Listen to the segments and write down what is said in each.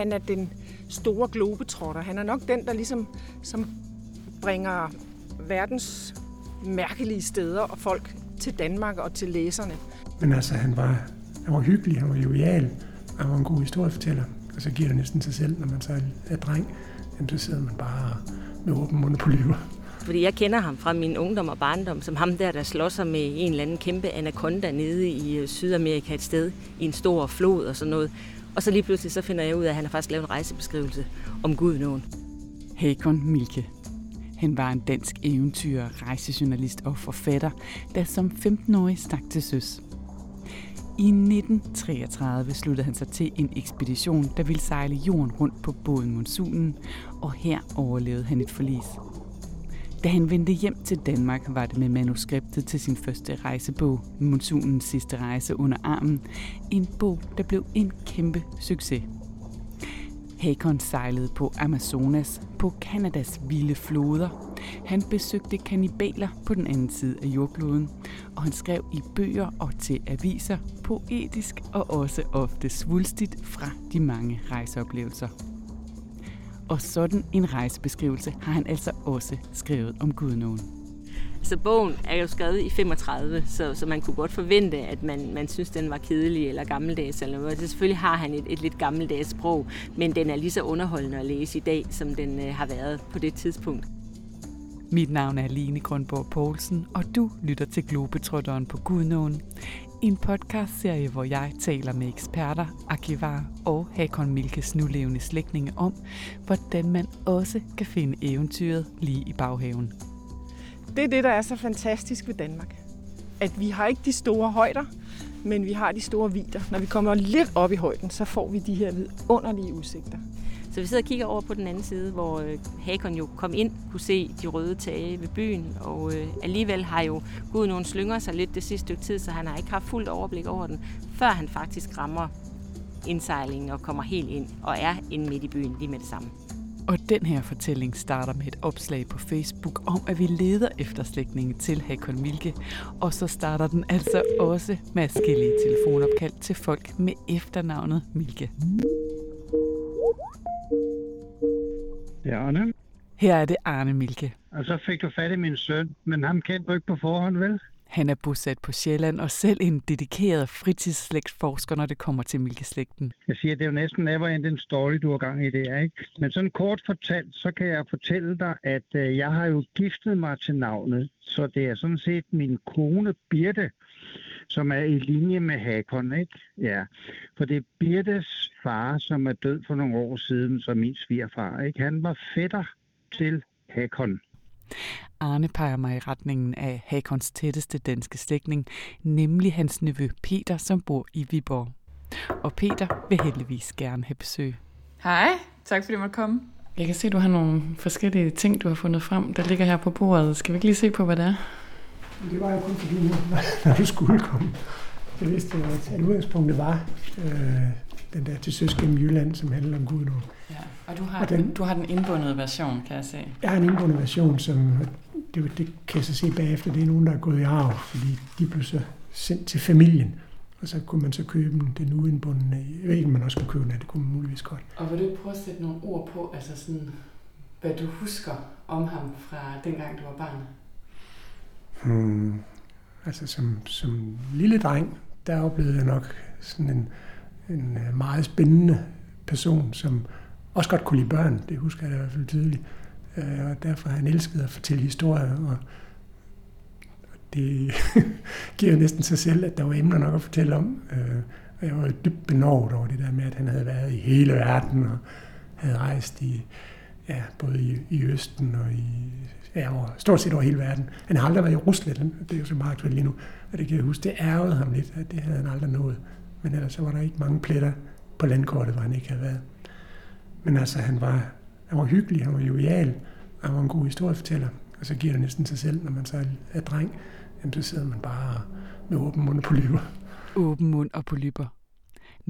han er den store globetrotter. Han er nok den, der ligesom som bringer verdens mærkelige steder og folk til Danmark og til læserne. Men altså, han var, han var hyggelig, han var jovial, han var en god historiefortæller. Og så giver det næsten sig selv, når man så er dreng, jamen, så sidder man bare med åben mund på livet. Fordi jeg kender ham fra min ungdom og barndom, som ham der, der slår sig med en eller anden kæmpe anaconda nede i øh, Sydamerika et sted, i en stor flod og sådan noget. Og så lige pludselig så finder jeg ud af, at han har faktisk lavet en rejsebeskrivelse om Gudnåen. Hakon Milke. Han var en dansk eventyr, rejsejournalist og forfatter, der som 15-årig stak til søs. I 1933 sluttede han sig til en ekspedition, der ville sejle jorden rundt på båden Monsunen, og her overlevede han et forlis. Da han vendte hjem til Danmark, var det med manuskriptet til sin første rejsebog, Monsunens sidste rejse under armen. En bog, der blev en kæmpe succes. Hakon sejlede på Amazonas, på Kanadas vilde floder. Han besøgte kanibaler på den anden side af jordkloden, og han skrev i bøger og til aviser, poetisk og også ofte svulstigt fra de mange rejseoplevelser. Og sådan en rejsebeskrivelse har han altså også skrevet om Gudnåen. Så bogen er jo skrevet i 35, så, så man kunne godt forvente, at man, man synes, den var kedelig eller gammeldags. Eller noget. Så selvfølgelig har han et, et lidt gammeldags sprog, men den er lige så underholdende at læse i dag, som den øh, har været på det tidspunkt. Mit navn er Line Grundborg Poulsen, og du lytter til Globetrotteren på Gudnåen. En podcastserie, hvor jeg taler med eksperter, arkivar og Hakon Milkes nulevende slægtninge om, hvordan man også kan finde eventyret lige i baghaven. Det er det, der er så fantastisk ved Danmark. At vi har ikke de store højder, men vi har de store vidder. Når vi kommer lidt op i højden, så får vi de her vidunderlige udsigter. Så vi sidder og kigger over på den anden side, hvor øh, Hakon jo kom ind, kunne se de røde tage ved byen, og øh, alligevel har jo Gud nogen slynger sig lidt det sidste stykke tid, så han har ikke haft fuldt overblik over den, før han faktisk rammer indsejlingen og kommer helt ind og er inde midt i byen lige med det samme. Og den her fortælling starter med et opslag på Facebook om, at vi leder efter slægtninge til Hakon Milke. Og så starter den altså også med forskellige telefonopkald til folk med efternavnet Milke. Det er Arne. Her er det Arne Milke. Og så fik du fat i min søn, men ham kendte du ikke på forhånd, vel? Han er bosat på Sjælland og selv en dedikeret fritidsslægtsforsker, når det kommer til Milkeslægten. Jeg siger, det er jo næsten never ending story, du har gang i det, ikke? Men sådan kort fortalt, så kan jeg fortælle dig, at øh, jeg har jo giftet mig til navnet. Så det er sådan set min kone Birte, som er i linje med Hakon, ikke? Ja, for det er Birtes far, som er død for nogle år siden, som min svigerfar, ikke? Han var fætter til Hakon. Arne peger mig i retningen af Hakons tætteste danske slægtning, nemlig hans nevø Peter, som bor i Viborg. Og Peter vil heldigvis gerne have besøg. Hej, tak fordi du måtte komme. Jeg kan se, at du har nogle forskellige ting, du har fundet frem, der ligger her på bordet. Skal vi ikke lige se på, hvad det er? Det var jo kun fordi, når du skulle komme. Jeg vidste, at udgangspunktet var øh, den der til søs gennem Jylland, som handler om Gud nu. Ja, og du har, og den, du har den indbundede version, kan jeg se. Jeg har en indbundet version, som det, det kan jeg så se bagefter, det er nogen, der er gået i arv, fordi de blev så sendt til familien. Og så kunne man så købe den, den uindbundne. Jeg ved ikke, om man også kunne købe den, det kunne man muligvis godt. Og vil du prøve at sætte nogle ord på, altså sådan, hvad du husker om ham fra dengang, du var barn? Hmm, altså som, som lille dreng, der oplevede jeg nok sådan en, en øh, meget spændende person, som også godt kunne lide børn. Det husker jeg i hvert fald tydeligt. Øh, og derfor har han elsket at fortælle historier. Og det giver næsten sig selv, at der var emner nok at fortælle om. Øh, og jeg var dybt benovet over det der med, at han havde været i hele verden og havde rejst i, ja, både i, i Østen og i ja, over, stort set over hele verden. Han har aldrig været i Rusland, det er jo så meget aktuelt lige nu. Og det kan jeg huske, det ærgede ham lidt, at det havde han aldrig nået. Men ellers så var der ikke mange pletter på landkortet, hvor han ikke havde været. Men altså, han var, han var hyggelig, han var jovial, og han var en god historiefortæller. Og så giver det næsten sig selv, når man så er dreng, jamen, så sidder man bare med åben mund og polyper. Åben mund og polyper.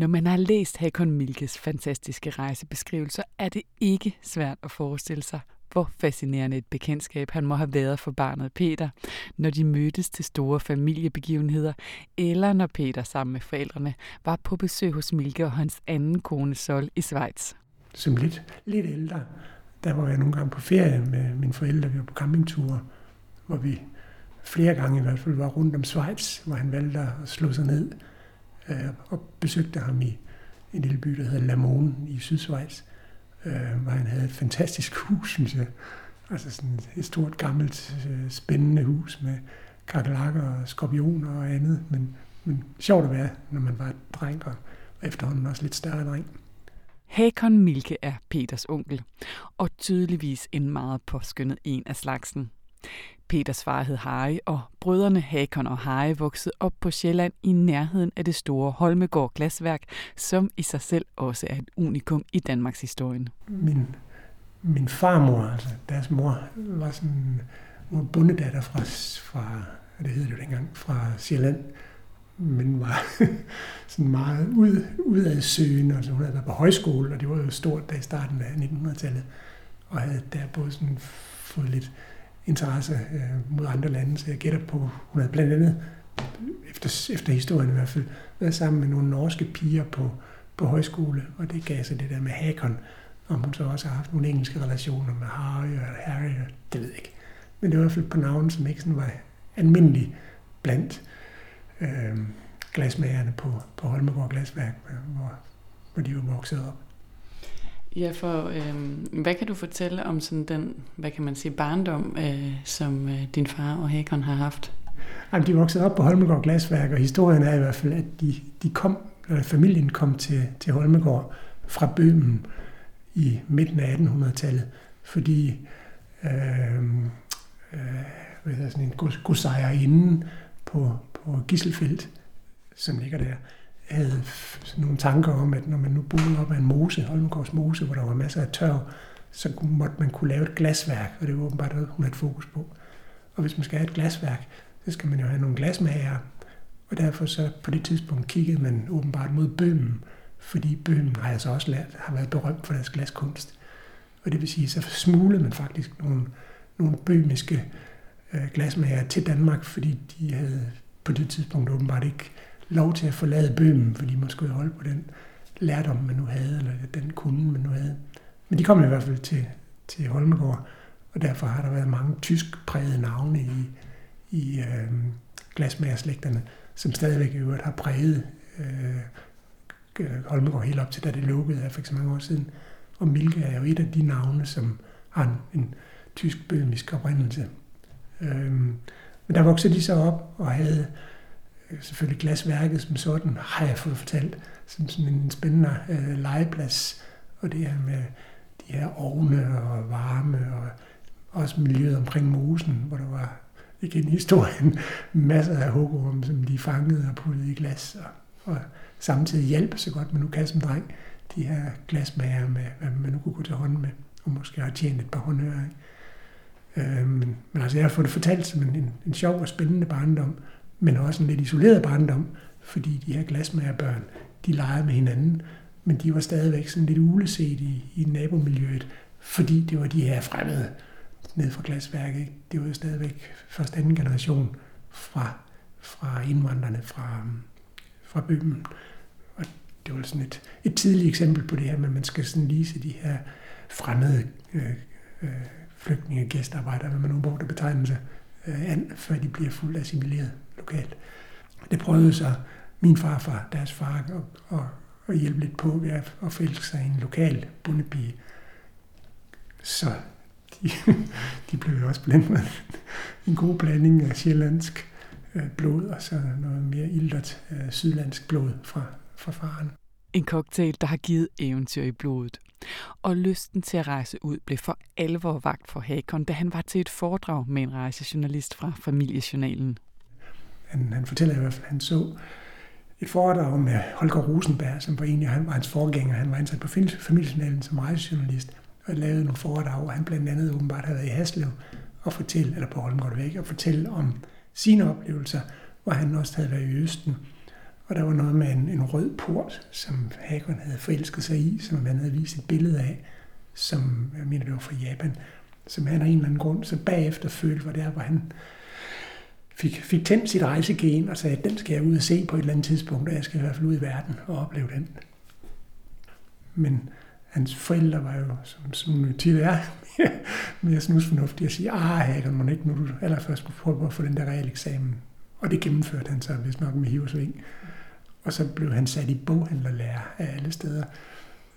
Når man har læst Hakon Milkes fantastiske rejsebeskrivelser, er det ikke svært at forestille sig, hvor fascinerende et bekendtskab han må have været for barnet Peter, når de mødtes til store familiebegivenheder, eller når Peter sammen med forældrene var på besøg hos Milke og hans anden kone Sol i Schweiz. Som lidt, lidt ældre, der var jeg nogle gange på ferie med mine forældre, vi var på campingture, hvor vi flere gange i hvert fald var rundt om Schweiz, hvor han valgte at slå sig ned øh, og besøgte ham i en lille by, der hedder Lamone i Sydsvejs, øh, hvor han havde et fantastisk hus, synes jeg. Altså sådan et stort, gammelt, øh, spændende hus med kakelakker og skorpioner og andet, men, men sjovt at være, når man var dreng og efterhånden også lidt større dreng. Hakon Milke er Peters onkel, og tydeligvis en meget påskyndet en af slagsen. Peters far hed Harry, og brødrene Hakon og Harry voksede op på Sjælland i nærheden af det store Holmegård glasværk, som i sig selv også er et unikum i Danmarks historie. Min, min farmor, altså deres mor, var sådan en bundedatter fra, fra det hed det jo dengang, fra Sjælland, men var sådan meget ud, udadsøgende. Altså hun havde været på højskole, og det var jo stort der i starten af 1900-tallet, og havde der både sådan fået lidt interesse øh, mod andre lande, så jeg gætter på, hun havde blandt andet, efter, efter historien i hvert fald, været sammen med nogle norske piger på, på højskole, og det gav sig det der med Hakon, og hun så også har haft nogle engelske relationer med Harry og Harry, det ved jeg ikke. Men det var i hvert fald på navn, som ikke sådan var almindelig blandt øh, glasmagerne på, på Holmegård Glasværk, hvor, hvor de var vokset op. Ja, for øh, hvad kan du fortælle om sådan den, hvad kan man sige, barndom, øh, som øh, din far og Hakon har haft? Jamen, de voksede op på Holmegård Glasværk, og historien er i hvert fald, at de, de kom, eller familien kom til, til Holmegård fra Bøhmen i midten af 1800-tallet, fordi øh, øh, hvad hedder sådan en godsejerinde på, på Gisselfeldt, som ligger der, havde nogle tanker om, at når man nu boede op ad en mose, Holmegårds mose, hvor der var masser af tørv, så måtte man kunne lave et glasværk, og det var åbenbart noget, hun havde fokus på. Og hvis man skal have et glasværk, så skal man jo have nogle glasmager, og derfor så på det tidspunkt kiggede man åbenbart mod Bøhmen, fordi Bøhmen har altså også lært, har været berømt for deres glaskunst. Og det vil sige, så smuglede man faktisk nogle, nogle bøhmiske øh, glasmager til Danmark, fordi de havde på det tidspunkt åbenbart ikke lov til at forlade Bøhmen, fordi man skulle holde på den lærdom, man nu havde, eller den kunde, man nu havde. Men de kom i hvert fald til, til Holmegård, og derfor har der været mange tysk prægede navne i, i øh, glasmagerslægterne, som stadigvæk i øvrigt har præget øh, Holmegård helt op til, da det lukkede her for så mange år siden. Og Milke er jo et af de navne, som har en, en tysk-bøhmisk oprindelse. Øh, men der voksede de så op og havde Øh, selvfølgelig glasværket som sådan, har jeg fået fortalt, som sådan en spændende øh, legeplads. Og det her med de her ovne og varme, og også miljøet omkring mosen, hvor der var igen i historien masser af hukkerum, som de fangede og puttede i glas, og, og samtidig hjælpe så godt man nu kan som dreng, de her glasmager med, hvad man nu kunne gå til hånden med, og måske har tjent et par håndører. Øh, men, men altså, jeg har fået det fortalt som en, en, en sjov og spændende barndom, men også en lidt isoleret barndom, fordi de her glasmagerbørn, de legede med hinanden, men de var stadigvæk sådan lidt uleset i, i nabomiljøet, fordi det var de her fremmede ned fra glasværket. Det var jo stadigvæk først anden generation fra, fra indvandrerne fra, fra byen. Og det var sådan et, et tidligt eksempel på det her, men man skal sådan lise de her fremmede øh, øh, flygtninge, gæstearbejdere, hvad man nu bruger det betegnelse, øh, an, før de bliver fuldt assimileret lokalt. Det prøvede så min farfar, deres far, at, at, at hjælpe lidt på ved at, at forelske sig i en lokal bundepige. Så de, de blev jo også blandt med en god blanding af sjællandsk øh, blod og så noget mere ildret øh, sydlandsk blod fra, fra faren. En cocktail, der har givet eventyr i blodet. Og lysten til at rejse ud blev for alvor vagt for Hakon, da han var til et foredrag med en rejsejournalist fra Familiejournalen. Han, han fortæller i hvert fald, at han så et foredrag med øh, Holger Rosenberg, som var egentlig han var hans forgænger. Han var ansat på Familiejournalen som rejsejournalist og lavede nogle foredrag, og han blandt andet åbenbart havde været i Haslev og fortælle, eller på Holmgård Væk, og fortælle om sine oplevelser, hvor han også havde været i Østen. Og der var noget med en, en rød port, som Hakon havde forelsket sig i, som han havde vist et billede af, som jeg mener, det var fra Japan, som han af en eller anden grund så bagefter følte, var der, hvor han fik, fik tændt sit rejsegen og sagde, at den skal jeg ud og se på et eller andet tidspunkt, og jeg skal i hvert fald ud i verden og opleve den. Men hans forældre var jo, som, som tit er, mere snusfornuftige at sige, ah, Hagen, må ikke nu du allerførst skulle prøve at få den der realeksamen. Og det gennemførte han så hvis nok med hiv og sving. Og så blev han sat i boghandlerlærer af alle steder.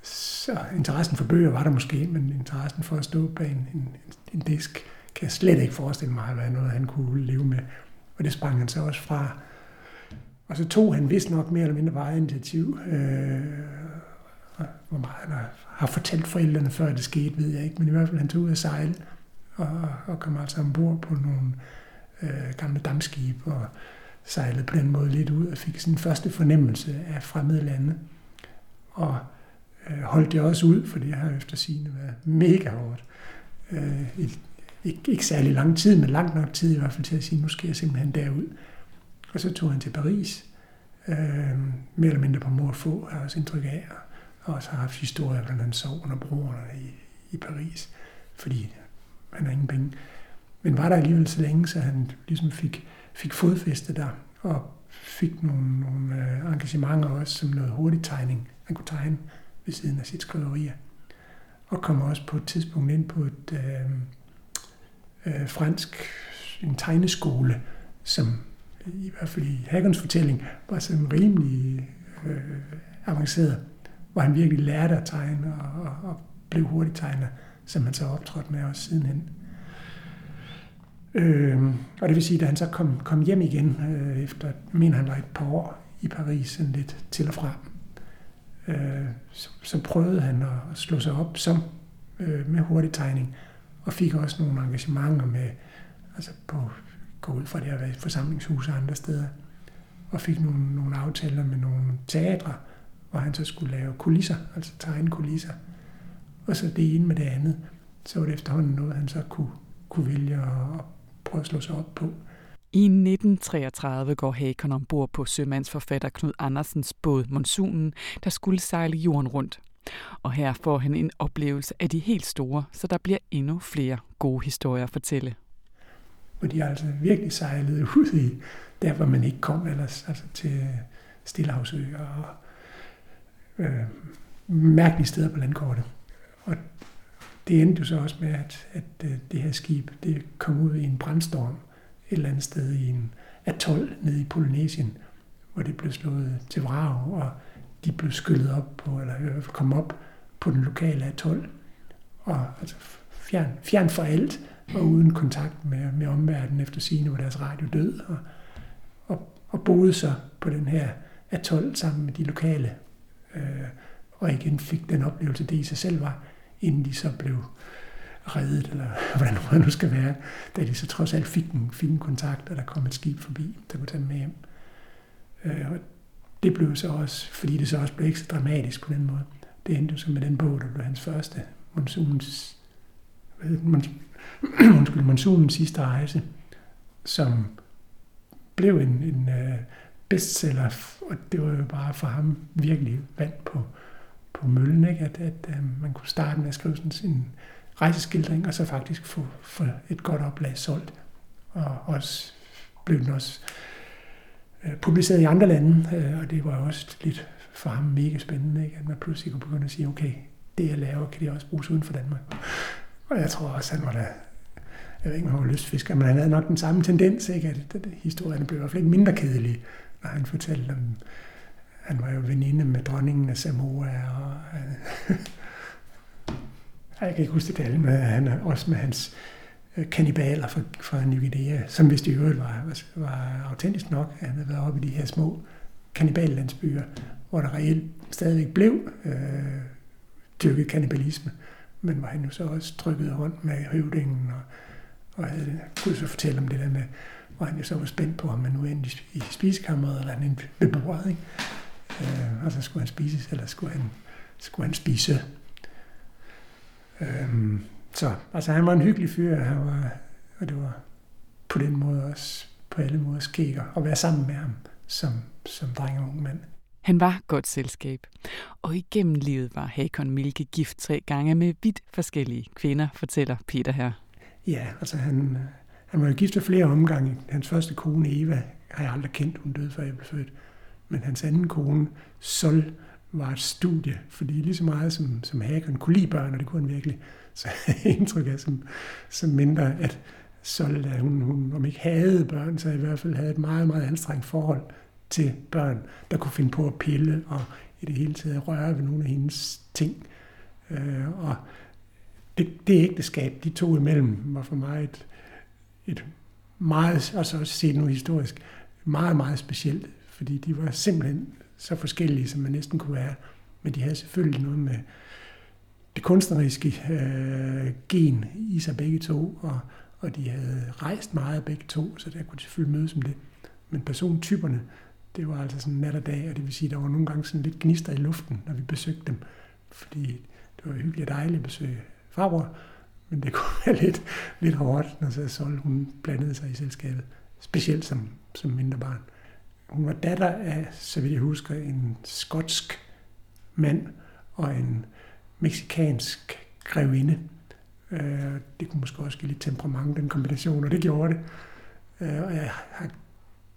Så interessen for bøger var der måske, men interessen for at stå bag en, en, en disk, kan jeg slet ikke forestille mig, at være noget, han kunne leve med. Og det sprang han så også fra. Og så tog han vist nok mere eller mindre bare initiativ. Øh, hvor meget han har fortalt forældrene, før det skete, ved jeg ikke. Men i hvert fald, han tog ud at sejle og, og kom altså ombord på nogle øh, gamle dammskib og sejlede på den måde lidt ud og fik sin første fornemmelse af fremmede lande. Og øh, holdt det også ud, for det har efter sigende været mega hårdt. Øh, et, ikke, ikke særlig lang tid, men langt nok tid i hvert fald til at sige, nu skal jeg simpelthen derud. Og så tog han til Paris, øh, mere eller mindre på mor få, har jeg også indtryk af, og også har haft historier, hvordan han sov under broerne i, i Paris, fordi han har ingen penge. Men var der alligevel så længe, så han ligesom fik, fik fodfæste der, og fik nogle, nogle øh, engagementer også som noget hurtig tegning. Han kunne tegne ved siden af sit skriverier. Og kom også på et tidspunkt ind på et øh, øh, fransk, en tegneskole, som i hvert fald i Haggons fortælling var sådan rimelig øh, avanceret, hvor han virkelig lærte at tegne og, og, og blev hurtigt tegner, som han så optrådte med også sidenhen. Øh, og det vil sige, at han så kom, kom hjem igen, øh, efter, mener han var et par år i Paris, sådan lidt til og fra, øh, så, så prøvede han at slå sig op som øh, med hurtig tegning, og fik også nogle engagementer med, altså på, gå ud fra det at være i forsamlingshus og andre steder, og fik nogle, nogle aftaler med nogle teatre, hvor han så skulle lave kulisser, altså tegne kulisser. Og så det ene med det andet, så var det efterhånden noget, han så kunne, kunne vælge at, prøve at slå sig op på. I 1933 går Hakon ombord på sømandsforfatter Knud Andersens båd Monsunen, der skulle sejle jorden rundt. Og her får han en oplevelse af de helt store, så der bliver endnu flere gode historier at fortælle. Og de altså virkelig sejlet ud i, der hvor man ikke kom ellers, altså til Stillehavsøer og øh, mærkelige steder på landkortet. Og det endte jo så også med, at, at øh, det her skib det kom ud i en brandstorm et eller andet sted i en atol nede i Polynesien, hvor det blev slået til vrag, og de blev skyllet op på, eller i hvert fald kom op på den lokale atol, og altså fjern, fjern for alt, og uden kontakt med, med omverdenen efter sine var deres radio død, og, og, og boede så på den her atol sammen med de lokale, øh, og igen fik den oplevelse, det i sig selv var, inden de så blev reddet, eller hvordan det nu skal være, da de så trods alt fik en, fin kontakt, og der kom et skib forbi, der kunne tage dem med hjem. Øh, og det blev så også, fordi det så også blev ikke så dramatisk på den måde, det endte jo så med den bog, der blev hans første, monsunens, undskyld, monsunens sidste rejse, som blev en, en uh, bestseller, og det var jo bare for ham virkelig vand på, på møllen, ikke? at, at uh, man kunne starte med at skrive sådan sin rejseskildring, og så faktisk få, få et godt oplag solgt. Og også blev den også øh, publiceret i andre lande, øh, og det var også lidt for ham mega spændende, ikke? at man pludselig kunne begynde at sige, okay, det jeg laver, kan det også bruges uden for Danmark. Og jeg tror også, han var da, jeg ved ikke, om han var lystfisker, men han havde nok den samme tendens, ikke? at, at historien blev i hvert fald ikke mindre kedelig, når han fortalte om, han var jo veninde med dronningen af Samoa, og øh, jeg kan ikke huske det alle, men han er også med hans øh, kannibaler fra, fra New Guinea, som hvis det i øvrigt var, var autentisk nok, han havde været oppe i de her små kanniballandsbyer, hvor der reelt stadigvæk blev øh, dyrket kannibalisme, men hvor han jo så også trykkede hånd med høvdingen, og, og havde, kunne så fortælle om det der med, hvor han jo så var spændt på, om man nu endte i, i spisekammeret, eller han endte ved bordet, ikke? Øh, og så skulle han spises, eller skulle han, skulle han spise Øhm, så altså, han var en hyggelig fyr, han var, og det var på den måde også på alle måder skægger at være sammen med ham som, som dreng og ung mand. Han var godt selskab, og igennem livet var Hakon Milke gift tre gange med vidt forskellige kvinder, fortæller Peter her. Ja, altså han, han var jo gift ved flere omgange. Hans første kone, Eva, har jeg aldrig kendt. Hun døde, før jeg blev født. Men hans anden kone, Sol, var et studie, fordi lige så meget som, som Hagen kunne lide børn, og det kunne han virkelig, så indtryk af som, som mindre, at Sol, hun, hun om ikke havde børn, så i hvert fald havde et meget, meget anstrengt forhold til børn, der kunne finde på at pille og i det hele taget røre ved nogle af hendes ting. Øh, og det, det ægteskab, de to imellem, var for mig et, et meget, altså også set nu historisk, meget, meget specielt, fordi de var simpelthen så forskellige, som man næsten kunne være. Men de havde selvfølgelig noget med det kunstneriske øh, gen i sig begge to, og, og de havde rejst meget begge to, så der kunne de selvfølgelig mødes om det. Men persontyperne, det var altså sådan nat og dag, og det vil sige, der var nogle gange sådan lidt gnister i luften, når vi besøgte dem, fordi det var hyggeligt og dejligt at besøge farbror, men det kunne være lidt, lidt hårdt, når så Sol, hun blandede sig i selskabet, specielt som, som mindre barn. Hun var datter af, så vidt jeg husker, en skotsk mand og en meksikansk grevinde. Øh, det kunne måske også give lidt temperament, den kombination, og det gjorde det. Øh, og jeg har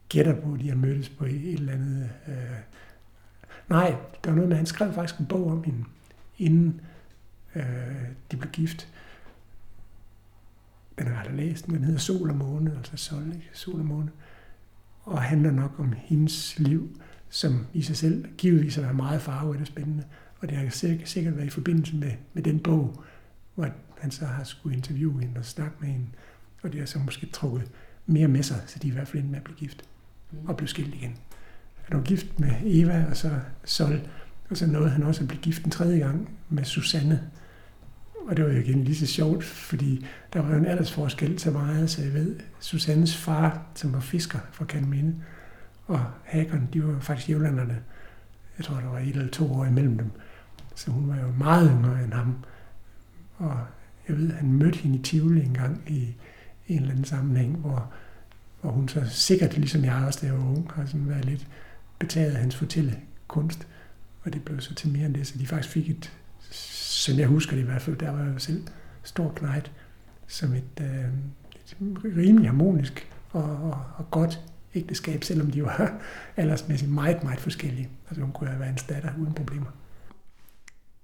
gætter på, at de har mødtes på et eller andet... Øh, nej, der var noget med, at han skrev faktisk en bog om hende, inden øh, de blev gift. Den har jeg aldrig læst, den hedder Sol og Måne, altså Sol, ikke? Sol og Måne. Og handler nok om hendes liv, som i sig selv givetvis har været meget farvet og spændende. Og det har sikkert, været i forbindelse med, med den bog, hvor han så har skulle interviewe hende og snakke med hende. Og det har så måske trukket mere med sig, så de i hvert fald med at blive gift. Og blev skilt igen. Han var gift med Eva og så Sol. Og så nåede han også at blive gift en tredje gang med Susanne. Og det var jo igen lige så sjovt, fordi der var jo en aldersforskel til meget, så jeg ved, Susannes far, som var fisker fra Kanminde, og Hagon, de var faktisk jævlanderne. Jeg tror, der var et eller to år imellem dem. Så hun var jo meget yngre end ham. Og jeg ved, han mødte hende i Tivoli en gang i en eller anden sammenhæng, hvor, hvor hun så sikkert, ligesom jeg også, da jeg var ung, har sådan været lidt betaget af hans fortællekunst. Og det blev så til mere end det, så de faktisk fik et, som jeg husker det i hvert fald, der var jeg selv stor knægt, som et, øh, et rimelig harmonisk og, og, og godt ægteskab, selvom de var aldersmæssigt meget, meget forskellige. Altså hun kunne have været en datter uden problemer.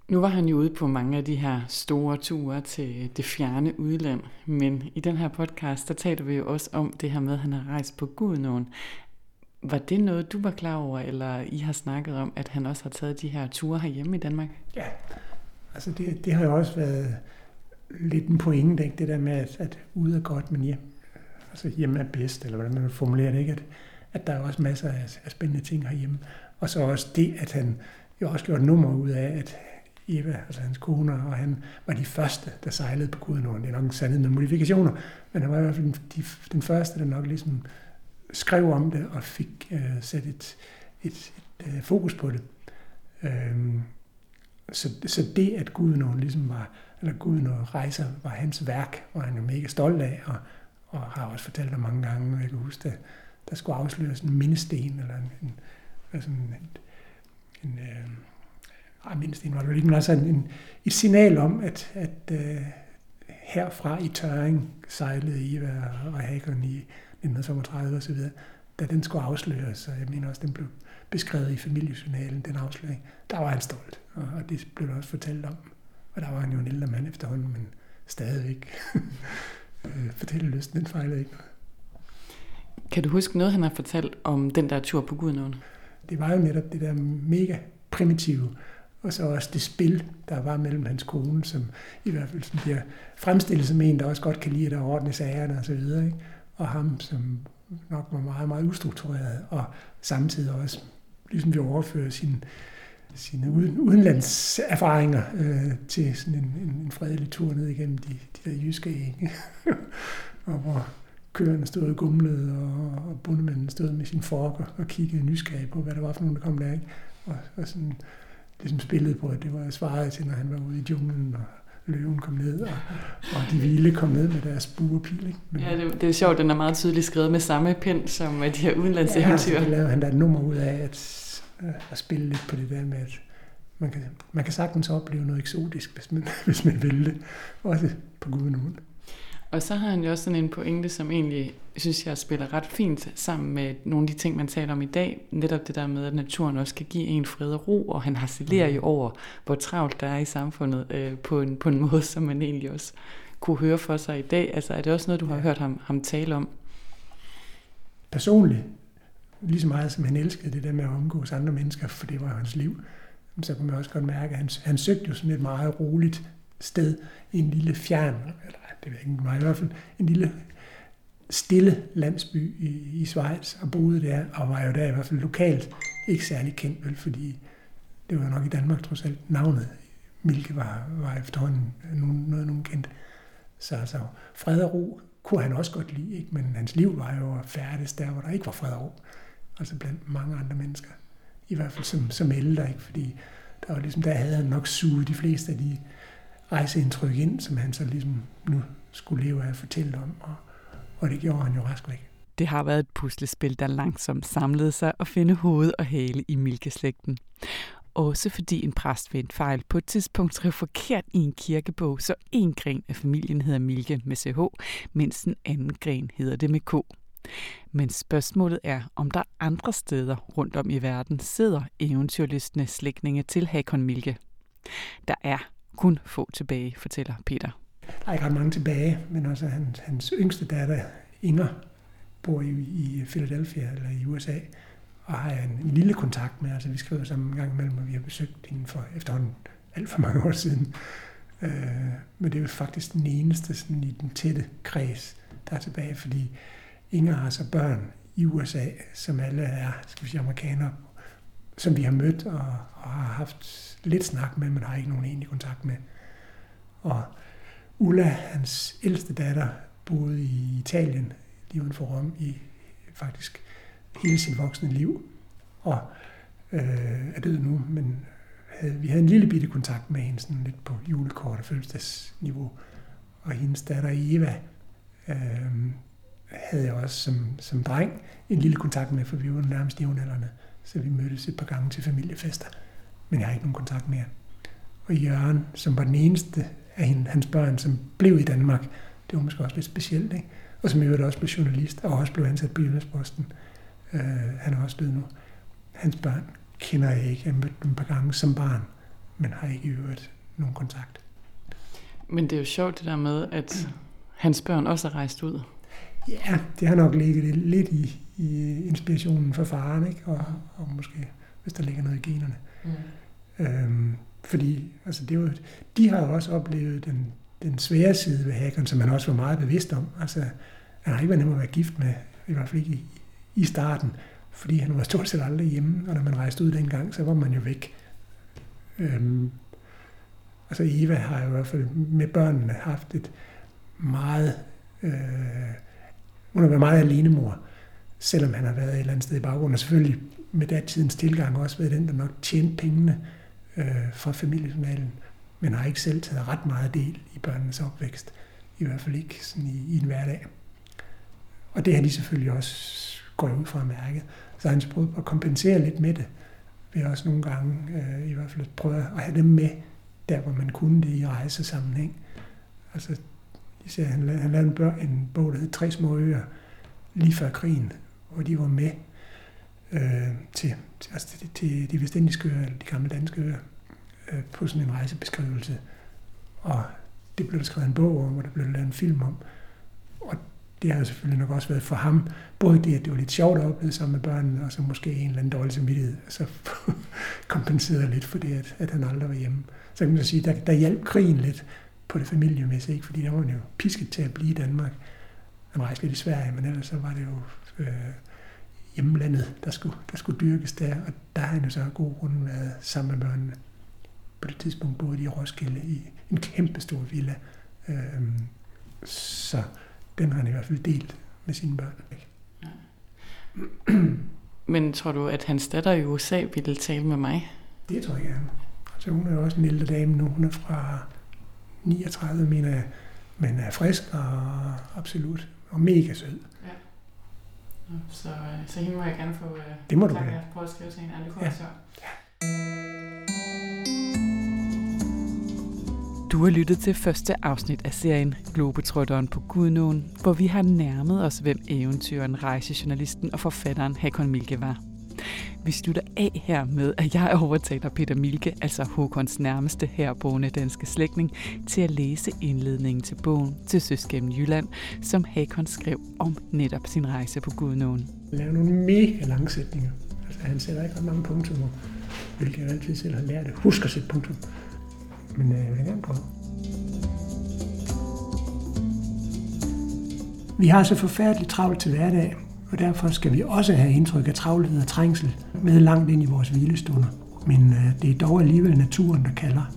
Nu var han jo ude på mange af de her store ture til det fjerne udland, men i den her podcast, der taler vi jo også om det her med, at han har rejst på Gudnåen. Var det noget, du var klar over, eller I har snakket om, at han også har taget de her ture herhjemme i Danmark? Ja, altså det, det har jo også været lidt en pointe, ikke? det der med, at, at ude er godt, men hjem, altså hjemme er bedst, eller hvordan man formulerer det, ikke? At, at der er også masser af, af spændende ting herhjemme. Og så også det, at han jo også gjorde nummer ud af, at Eva, altså hans kone, og han var de første, der sejlede på Gudenåen. Det er nok en sandhed med modifikationer, men han var i hvert fald den, de, den første, der nok ligesom skrev om det og fik øh, sat et, et, et øh, fokus på det. Øhm, så, så det, at Gudenåen ligesom var, eller Gudenåen rejser, var hans værk, var han jo mega stolt af, og, og har også fortalt det mange gange, og jeg kan huske, at der skulle afsløres en mindesten, eller en, en, altså en, en, en øh, ej, mindesten var det ikke, men altså en, et signal om, at, at øh, herfra i Tøring sejlede Eva og Hagen i 1935 osv., da den skulle afsløres, og jeg mener også, den blev beskrevet i familiejournalen, den afsløring, der var han stolt, og, og det blev der også fortalt om. Og der var han jo en ældre mand efterhånden, men stadigvæk øh, fortælle lysten, den fejlede ikke noget. Kan du huske noget, han har fortalt om den der tur på Gudnåen? Det var jo netop det der mega primitive, og så også det spil, der var mellem hans kone, som i hvert fald sådan bliver fremstillet som en, der også godt kan lide at ordne sagerne og så videre, ikke? og ham, som nok var meget, meget ustruktureret, og samtidig også ligesom vi overfører sine, sine udenlandserfaringer øh, til sådan en, en, en fredelig tur ned igennem de, de der jyske ikke? og hvor køerne stod og gumlede, og, og bundemanden stod med sin fork og, og kiggede nysgerrig på, hvad der var for nogen, der kom der. Ikke? Og, og sådan ligesom spillede på, at det var svaret til, når han var ude i junglen, og løven kom ned, og, og de vilde kom ned med deres buerpil. Ikke? Men, ja, det, det er sjovt, den er meget tydeligt skrevet med samme pind som de her udenlandseventyr. Ja, så lavede han da et nummer ud af at, at spille lidt på det der med, at man kan, man kan sagtens opleve noget eksotisk, hvis man, hvis man vil det. Også på Gudnåen. Og så har han jo også sådan en pointe, som egentlig, synes jeg, spiller ret fint sammen med nogle af de ting, man taler om i dag. Netop det der med, at naturen også kan give en fred og ro, og han harcelerer jo over, hvor travlt der er i samfundet øh, på, en, på en måde, som man egentlig også kunne høre for sig i dag. Altså er det også noget, du har hørt ham, ham tale om? Personligt, lige så meget som han elskede det der med at omgås andre mennesker, for det var hans liv, så kunne man også godt mærke, at han, han søgte jo sådan et meget roligt sted i en lille fjern, eller det ved jeg ikke, meget, i hvert fald en lille stille landsby i, i Schweiz, og boede der, og var jo der i hvert fald lokalt ikke særlig kendt, vel, fordi det var nok i Danmark trods alt navnet Milke var, var efterhånden nogen, noget nogen kendt. Så altså, fred og ro kunne han også godt lide, ikke? men hans liv var jo færdes der, hvor der ikke var fred og ro. Altså blandt mange andre mennesker. I hvert fald som, som ældre, ikke? fordi der var ligesom, der havde han nok suget de fleste af de rejseindtryk ind, som han så ligesom nu skulle leve af at fortælle om, og, og det gjorde han jo rask væk. Det har været et puslespil, der langsomt samlede sig og finde hoved og hale i Milkeslægten. Også fordi en præst ved en fejl på et tidspunkt skrev forkert i en kirkebog, så en gren af familien hedder Milke med CH, mens den anden gren hedder det med K. Men spørgsmålet er, om der andre steder rundt om i verden sidder eventyrlystende slægtninge til Hakon Milke. Der er kun få tilbage, fortæller Peter. Der er ikke ret mange tilbage, men også hans, hans yngste datter, Inger, bor i, i Philadelphia eller i USA, og har jeg en, en lille kontakt med. Altså, vi skriver sammen en gang imellem, og vi har besøgt hende for efterhånden alt for mange år siden. Øh, men det er jo faktisk den eneste sådan, i den tætte kreds, der er tilbage, fordi Inger har så børn i USA, som alle er, skal vi sige, amerikanere, som vi har mødt og, og har haft lidt snak med, men har ikke nogen egentlig kontakt med. Og Ulla, hans ældste datter, boede i Italien, lige uden for Rom, i faktisk hele sit voksne liv, og øh, er død nu, men havde, vi havde en lille bitte kontakt med hende, sådan lidt på julekort og fødselsdagsniveau. Og hendes datter Eva øh, havde jeg også som, som dreng en lille kontakt med, for vi var nærmest jævnaldrende. Så vi mødtes et par gange til familiefester. Men jeg har ikke nogen kontakt mere. Og Jørgen, som var den eneste af hende, hans børn, som blev i Danmark, det var måske også lidt specielt, ikke? Og som i øvrigt også blev journalist, og også blev ansat på Jyllandsposten. Øh, han er også død nu. Hans børn kender jeg ikke. Jeg mødte dem et par gange som barn, men har ikke i øvrigt nogen kontakt. Men det er jo sjovt det der med, at hans børn også er rejst ud. Ja, det har nok ligget lidt i, i inspirationen for faren, ikke? Og, og måske, hvis der ligger noget i generne. Mm. Øhm, fordi altså det var, de har jo også oplevet den, den svære side ved hackeren, som man også var meget bevidst om. Altså, han har ikke været nem at være gift med, i hvert fald ikke i, i starten, fordi han var stort set aldrig hjemme, og når man rejste ud dengang, så var man jo væk. Øhm, altså Eva har i hvert fald med børnene haft et meget... Øh, hun har været meget alene mor, selvom han har været et eller andet sted i baggrunden, og selvfølgelig med datidens tilgang også været den, der nok tjente pengene øh, fra familiejournalen, men har ikke selv taget ret meget del i børnenes opvækst, i hvert fald ikke sådan i, i en hverdag. Og det har de selvfølgelig også gået ud fra at mærke. Så han prøvet at kompensere lidt med det, ved også nogle gange øh, i hvert fald prøve at have dem med, der hvor man kunne det i rejsesammenhæng. Altså Især han, han lavede en, bør, en bog, der hed Tre små øer, lige før krigen, hvor de var med øh, til, til, altså til, til de vestindiske øer, eller de gamle danske øer, øh, på sådan en rejsebeskrivelse. Og det blev der skrevet en bog om, og der blev lavet en film om. Og det har jo selvfølgelig nok også været for ham, både det, at det var lidt sjovt at opleve sammen med børnene, og så måske en eller anden dårlig samvittighed, så kompenserede lidt for det, at, at han aldrig var hjemme. Så kan man så sige, der, der hjalp krigen lidt, på det familiemæssige, ikke? fordi der var man jo pisket til at blive i Danmark. Han rejste lidt i Sverige, men ellers så var det jo øh, hjemlandet, der skulle, der skulle dyrkes der, og der har han jo så god grund været sammen med børnene. På det tidspunkt boede de i Roskilde i en kæmpe stor villa, øh, så den har han i hvert fald delt med sine børn. Ikke? Men tror du, at hans datter i USA ville tale med mig? Det tror jeg gerne. Altså, hun er jo også en ældre dame nu. Hun er fra 39, mener jeg, men er frisk og absolut, og mega sød. Ja. Så, øh, så hende må jeg gerne få øh, det må du tak, på at skrive til hende. Det kunne ja. ja. Du har lyttet til første afsnit af serien Globetrotteren på Gudnåen, hvor vi har nærmet os, hvem eventyren, rejsejournalisten og forfatteren Hakon Milke var. Vi slutter af her med, at jeg overtaler Peter Milke, altså Håkons nærmeste herboende danske slægtning, til at læse indledningen til bogen til Søs Jylland, som Hakon skrev om netop sin rejse på Gudnåen. Lave nogle mega lange sætninger. Altså, han sætter ikke ret mange punktummer, hvilket jeg altid selv har lært. Husk at sætte punktum. Men øh, jeg vil gerne prøve. Vi har så forfærdeligt travlt til hverdag, og derfor skal vi også have indtryk af travlhed og trængsel med langt ind i vores hvilestunder. Men øh, det er dog alligevel naturen, der kalder.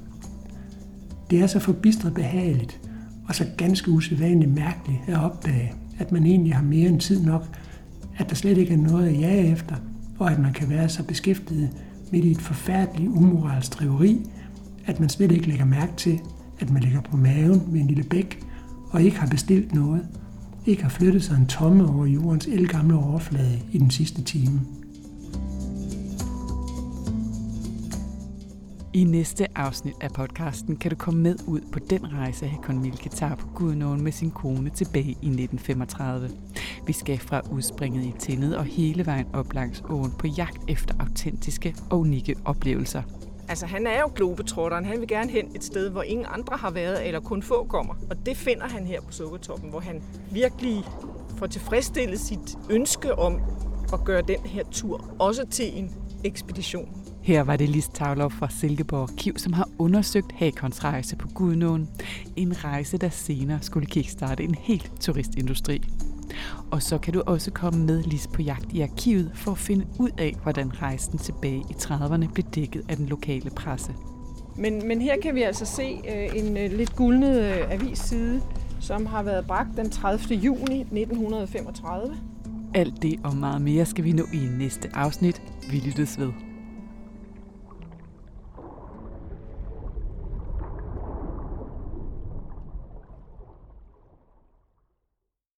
Det er så forbistret behageligt og så ganske usædvanligt mærkeligt at opdage, at man egentlig har mere end tid nok, at der slet ikke er noget at jage efter, og at man kan være så beskæftiget midt i et forfærdeligt umoralsk driveri, at man slet ikke lægger mærke til, at man ligger på maven med en lille bæk og ikke har bestilt noget, ikke har flyttet sig en tomme over jordens elgamle overflade i den sidste time. I næste afsnit af podcasten kan du komme med ud på den rejse, Hakon Milke tager på Gudnåen med sin kone tilbage i 1935. Vi skal fra udspringet i Tindet og hele vejen op langs åen på jagt efter autentiske og unikke oplevelser. Altså, han er jo globetrotteren. Han vil gerne hen et sted, hvor ingen andre har været, eller kun få kommer. Og det finder han her på Sukkertoppen, hvor han virkelig får tilfredsstillet sit ønske om at gøre den her tur også til en ekspedition. Her var det Lis Tavlov fra Silkeborg Kiv, som har undersøgt Hakons rejse på Gudnåen. En rejse, der senere skulle kickstarte en helt turistindustri. Og så kan du også komme med Lis på jagt i arkivet for at finde ud af, hvordan rejsen tilbage i 30'erne blev dækket af den lokale presse. Men, men her kan vi altså se øh, en øh, lidt guldnet øh, avisside, som har været bragt den 30. juni 1935. Alt det og meget mere skal vi nå i næste afsnit. Vi lyttes ved.